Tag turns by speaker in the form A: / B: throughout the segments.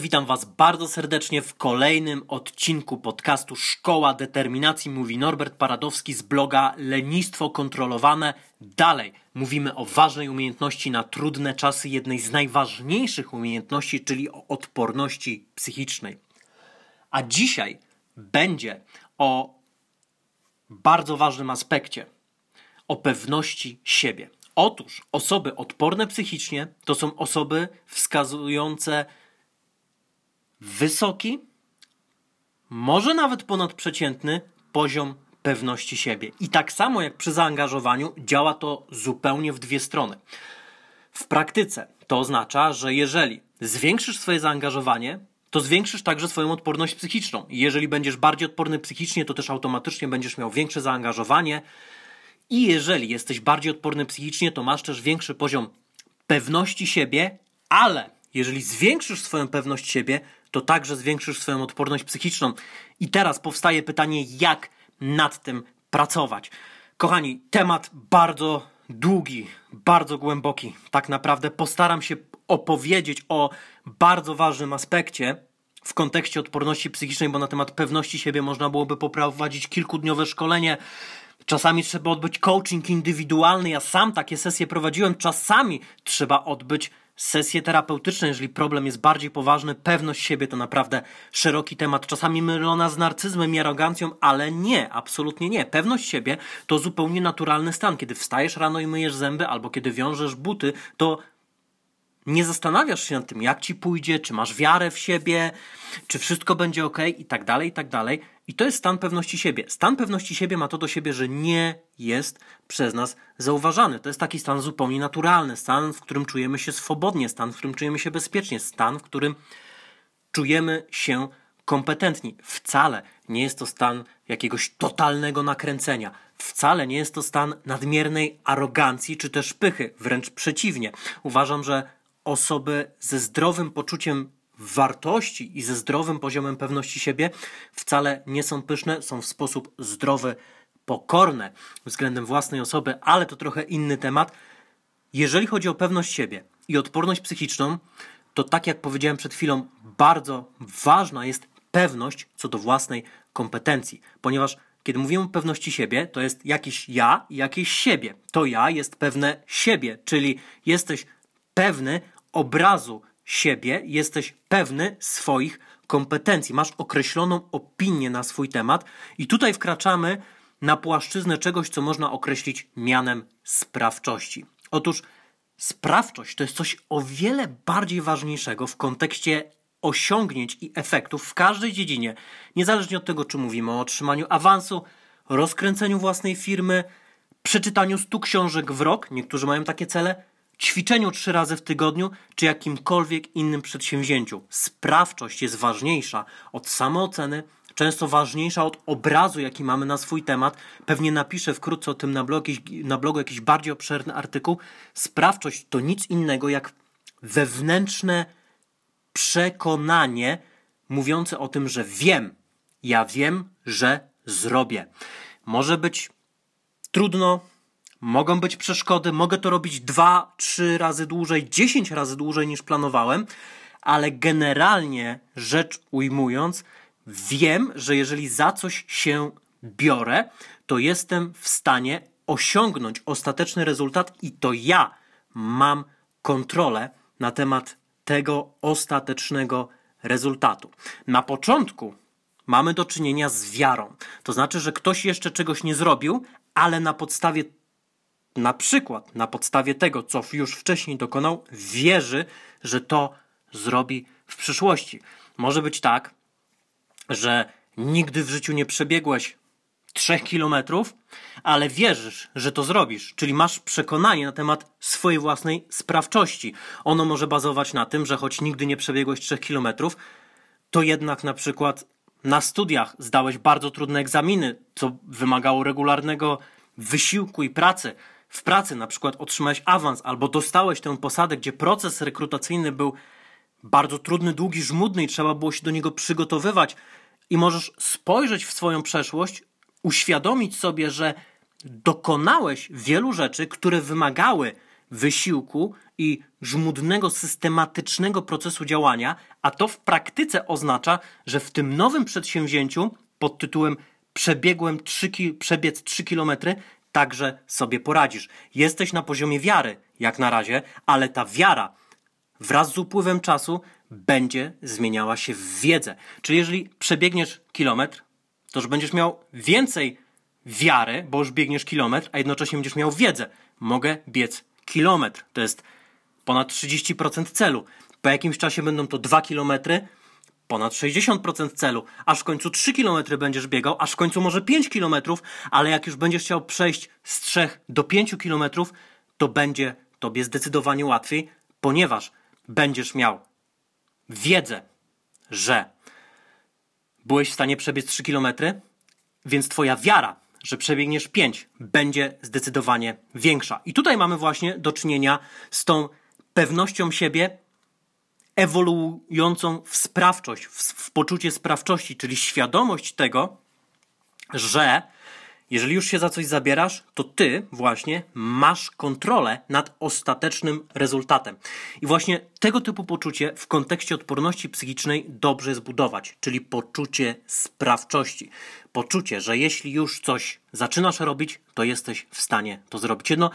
A: Witam Was bardzo serdecznie w kolejnym odcinku podcastu Szkoła Determinacji. Mówi Norbert Paradowski z bloga Lenistwo Kontrolowane. Dalej mówimy o ważnej umiejętności na trudne czasy, jednej z najważniejszych umiejętności, czyli o odporności psychicznej. A dzisiaj będzie o bardzo ważnym aspekcie o pewności siebie. Otóż osoby odporne psychicznie to są osoby wskazujące wysoki, może nawet ponadprzeciętny poziom pewności siebie. I tak samo jak przy zaangażowaniu, działa to zupełnie w dwie strony. W praktyce to oznacza, że jeżeli zwiększysz swoje zaangażowanie, to zwiększysz także swoją odporność psychiczną. I jeżeli będziesz bardziej odporny psychicznie, to też automatycznie będziesz miał większe zaangażowanie. I jeżeli jesteś bardziej odporny psychicznie, to masz też większy poziom pewności siebie, ale jeżeli zwiększysz swoją pewność siebie, to także zwiększysz swoją odporność psychiczną. I teraz powstaje pytanie, jak nad tym pracować. Kochani, temat bardzo długi, bardzo głęboki. Tak naprawdę postaram się opowiedzieć o bardzo ważnym aspekcie w kontekście odporności psychicznej, bo na temat pewności siebie można byłoby poprowadzić kilkudniowe szkolenie. Czasami trzeba odbyć coaching indywidualny. Ja sam takie sesje prowadziłem. Czasami trzeba odbyć sesje terapeutyczne, jeżeli problem jest bardziej poważny, pewność siebie to naprawdę szeroki temat, czasami mylona z narcyzmem i arogancją, ale nie, absolutnie nie. Pewność siebie to zupełnie naturalny stan. Kiedy wstajesz rano i myjesz zęby, albo kiedy wiążesz buty, to nie zastanawiasz się nad tym, jak ci pójdzie, czy masz wiarę w siebie, czy wszystko będzie ok, i tak dalej, i tak dalej. I to jest stan pewności siebie. Stan pewności siebie ma to do siebie, że nie jest przez nas zauważany. To jest taki stan zupełnie naturalny, stan, w którym czujemy się swobodnie, stan, w którym czujemy się bezpiecznie, stan, w którym czujemy się kompetentni. Wcale nie jest to stan jakiegoś totalnego nakręcenia. Wcale nie jest to stan nadmiernej arogancji czy też pychy. Wręcz przeciwnie. Uważam, że osoby ze zdrowym poczuciem wartości i ze zdrowym poziomem pewności siebie wcale nie są pyszne, są w sposób zdrowy, pokorne względem własnej osoby, ale to trochę inny temat. Jeżeli chodzi o pewność siebie i odporność psychiczną, to tak jak powiedziałem przed chwilą, bardzo ważna jest pewność co do własnej kompetencji, ponieważ kiedy mówimy o pewności siebie, to jest jakiś ja i jakieś siebie. To ja jest pewne siebie, czyli jesteś pewny obrazu siebie, jesteś pewny swoich kompetencji, masz określoną opinię na swój temat, i tutaj wkraczamy na płaszczyznę czegoś, co można określić mianem sprawczości. Otóż sprawczość to jest coś o wiele bardziej ważniejszego w kontekście osiągnięć i efektów w każdej dziedzinie, niezależnie od tego, czy mówimy o otrzymaniu awansu, rozkręceniu własnej firmy, przeczytaniu stu książek w rok, niektórzy mają takie cele, ćwiczeniu trzy razy w tygodniu, czy jakimkolwiek innym przedsięwzięciu. Sprawczość jest ważniejsza od samooceny, często ważniejsza od obrazu, jaki mamy na swój temat. Pewnie napiszę wkrótce o tym na, blog, na blogu jakiś bardziej obszerny artykuł. Sprawczość to nic innego jak wewnętrzne przekonanie mówiące o tym, że wiem, ja wiem, że zrobię. Może być trudno, mogą być przeszkody, mogę to robić dwa, trzy razy dłużej, dziesięć razy dłużej niż planowałem, ale generalnie rzecz ujmując, wiem, że jeżeli za coś się biorę, to jestem w stanie osiągnąć ostateczny rezultat i to ja mam kontrolę na temat tego ostatecznego rezultatu. Na początku mamy do czynienia z wiarą. To znaczy, że ktoś jeszcze czegoś nie zrobił, ale na podstawie na przykład na podstawie tego, co już wcześniej dokonał, wierzy, że to zrobi w przyszłości. Może być tak, że nigdy w życiu nie przebiegłeś trzech kilometrów, ale wierzysz, że to zrobisz, czyli masz przekonanie na temat swojej własnej sprawczości. Ono może bazować na tym, że choć nigdy nie przebiegłeś trzech kilometrów, to jednak na przykład na studiach zdałeś bardzo trudne egzaminy, co wymagało regularnego wysiłku i pracy. W pracy na przykład otrzymałeś awans albo dostałeś tę posadę, gdzie proces rekrutacyjny był bardzo trudny, długi, żmudny i trzeba było się do niego przygotowywać. I możesz spojrzeć w swoją przeszłość, uświadomić sobie, że dokonałeś wielu rzeczy, które wymagały wysiłku i żmudnego, systematycznego procesu działania, a to w praktyce oznacza, że w tym nowym przedsięwzięciu pod tytułem przebiegłem 3 ki- przebiec 3 km, także sobie poradzisz. Jesteś na poziomie wiary, jak na razie, ale ta wiara wraz z upływem czasu będzie zmieniała się w wiedzę. Czyli jeżeli przebiegniesz kilometr, to już będziesz miał więcej wiary, bo już biegniesz kilometr, a jednocześnie będziesz miał wiedzę. Mogę biec kilometr. To jest ponad 30% celu. Po jakimś czasie będą to 2 kilometry, ponad 60% celu, aż w końcu 3 km będziesz biegał, aż w końcu może 5 km, ale jak już będziesz chciał przejść z 3 do 5 km, to będzie tobie zdecydowanie łatwiej, ponieważ będziesz miał wiedzę, że byłeś w stanie przebiec 3 km, więc twoja wiara, że przebiegniesz 5, będzie zdecydowanie większa. I tutaj mamy właśnie do czynienia z tą pewnością siebie ewoluującą w sprawczość, w, w poczucie sprawczości, czyli świadomość tego, że jeżeli już się za coś zabierasz, to ty właśnie masz kontrolę nad ostatecznym rezultatem. I właśnie tego typu poczucie w kontekście odporności psychicznej dobrze jest budować, czyli poczucie sprawczości. Poczucie, że jeśli już coś zaczynasz robić, to jesteś w stanie to zrobić. Jedno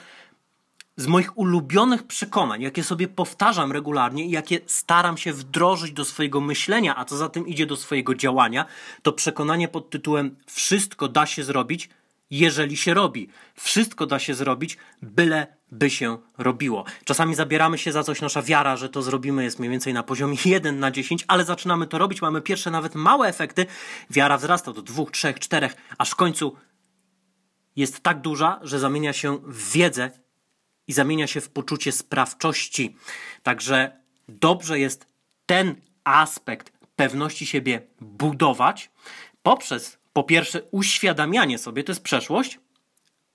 A: z moich ulubionych przekonań, jakie sobie powtarzam regularnie i jakie staram się wdrożyć do swojego myślenia, a co za tym idzie do swojego działania, to przekonanie pod tytułem Wszystko da się zrobić, jeżeli się robi. Wszystko da się zrobić, byle by się robiło. Czasami zabieramy się za coś, nasza wiara, że to zrobimy jest mniej więcej na poziomie 1 na 10, ale zaczynamy to robić, mamy pierwsze nawet małe efekty, wiara wzrasta do 2, 3, 4, aż w końcu jest tak duża, że zamienia się w wiedzę i zamienia się w poczucie sprawczości. Także dobrze jest ten aspekt pewności siebie budować poprzez po pierwsze uświadamianie sobie, to jest przeszłość,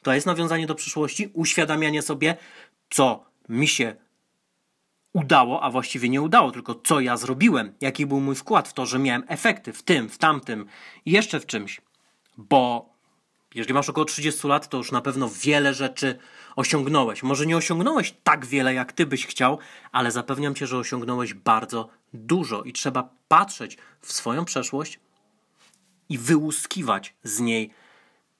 A: to jest nawiązanie do przyszłości, uświadamianie sobie, co mi się udało, a właściwie nie udało, tylko co ja zrobiłem, jaki był mój wkład w to, że miałem efekty w tym, w tamtym i jeszcze w czymś. Bo jeżeli masz około 30 lat, to już na pewno wiele rzeczy osiągnąłeś. Może nie osiągnąłeś tak wiele, jak ty byś chciał, ale zapewniam cię, że osiągnąłeś bardzo dużo i trzeba patrzeć w swoją przeszłość i wyłuskiwać z niej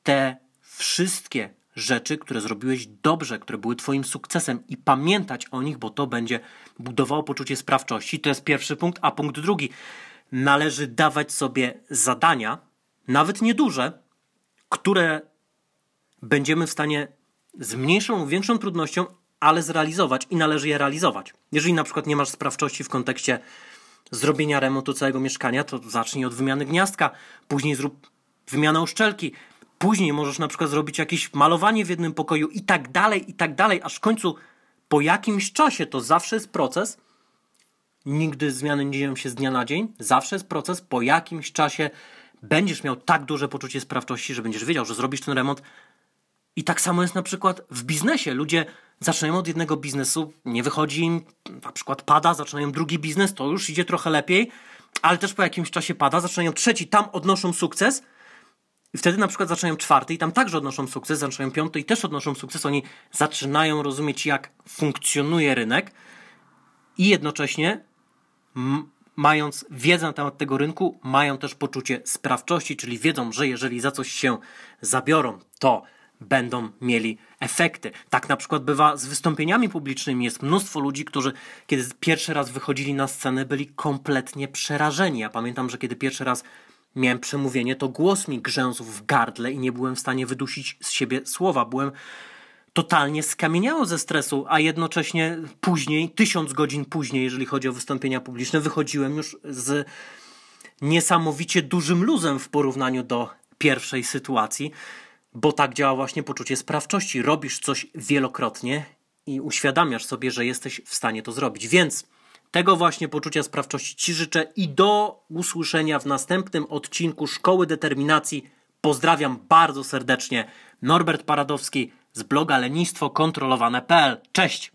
A: te wszystkie rzeczy, które zrobiłeś dobrze, które były Twoim sukcesem i pamiętać o nich, bo to będzie budowało poczucie sprawczości. To jest pierwszy punkt. A punkt drugi, należy dawać sobie zadania, nawet nieduże, które będziemy w stanie z mniejszą lub większą trudnością, ale zrealizować i należy je realizować. Jeżeli na przykład nie masz sprawczości w kontekście zrobienia remontu całego mieszkania, to zacznij od wymiany gniazdka, później zrób wymianę uszczelki, później możesz na przykład zrobić jakieś malowanie w jednym pokoju i tak dalej, i tak dalej, aż w końcu po jakimś czasie to zawsze jest proces. Nigdy zmiany nie dzieją się z dnia na dzień, zawsze jest proces. Po jakimś czasie będziesz miał tak duże poczucie sprawczości, że będziesz wiedział, że zrobisz ten remont. I tak samo jest na przykład w biznesie. Ludzie zaczynają od jednego biznesu, nie wychodzi im, na przykład pada, zaczynają drugi biznes, to już idzie trochę lepiej, ale też po jakimś czasie pada, zaczynają trzeci, tam odnoszą sukces. I wtedy na przykład zaczynają czwarty i tam także odnoszą sukces, zaczynają piąty i też odnoszą sukces. Oni zaczynają rozumieć, jak funkcjonuje rynek i jednocześnie mając wiedzę na temat tego rynku, mają też poczucie sprawczości, czyli wiedzą, że jeżeli za coś się zabiorą, to będą mieli efekty. Tak na przykład bywa z wystąpieniami publicznymi. Jest mnóstwo ludzi, którzy kiedy pierwszy raz wychodzili na scenę, byli kompletnie przerażeni. Ja pamiętam, że kiedy pierwszy raz miałem przemówienie, to głos mi grzęzł w gardle i nie byłem w stanie wydusić z siebie słowa. Byłem totalnie skamieniało ze stresu, a jednocześnie później, tysiąc godzin później, jeżeli chodzi o wystąpienia publiczne, wychodziłem już z niesamowicie dużym luzem w porównaniu do pierwszej sytuacji, bo tak działa właśnie poczucie sprawczości. Robisz coś wielokrotnie i uświadamiasz sobie, że jesteś w stanie to zrobić. Więc tego właśnie poczucia sprawczości Ci życzę i do usłyszenia w następnym odcinku Szkoły Determinacji. Pozdrawiam bardzo serdecznie. Norbert Paradowski z bloga lenistwokontrolowane.pl. Cześć!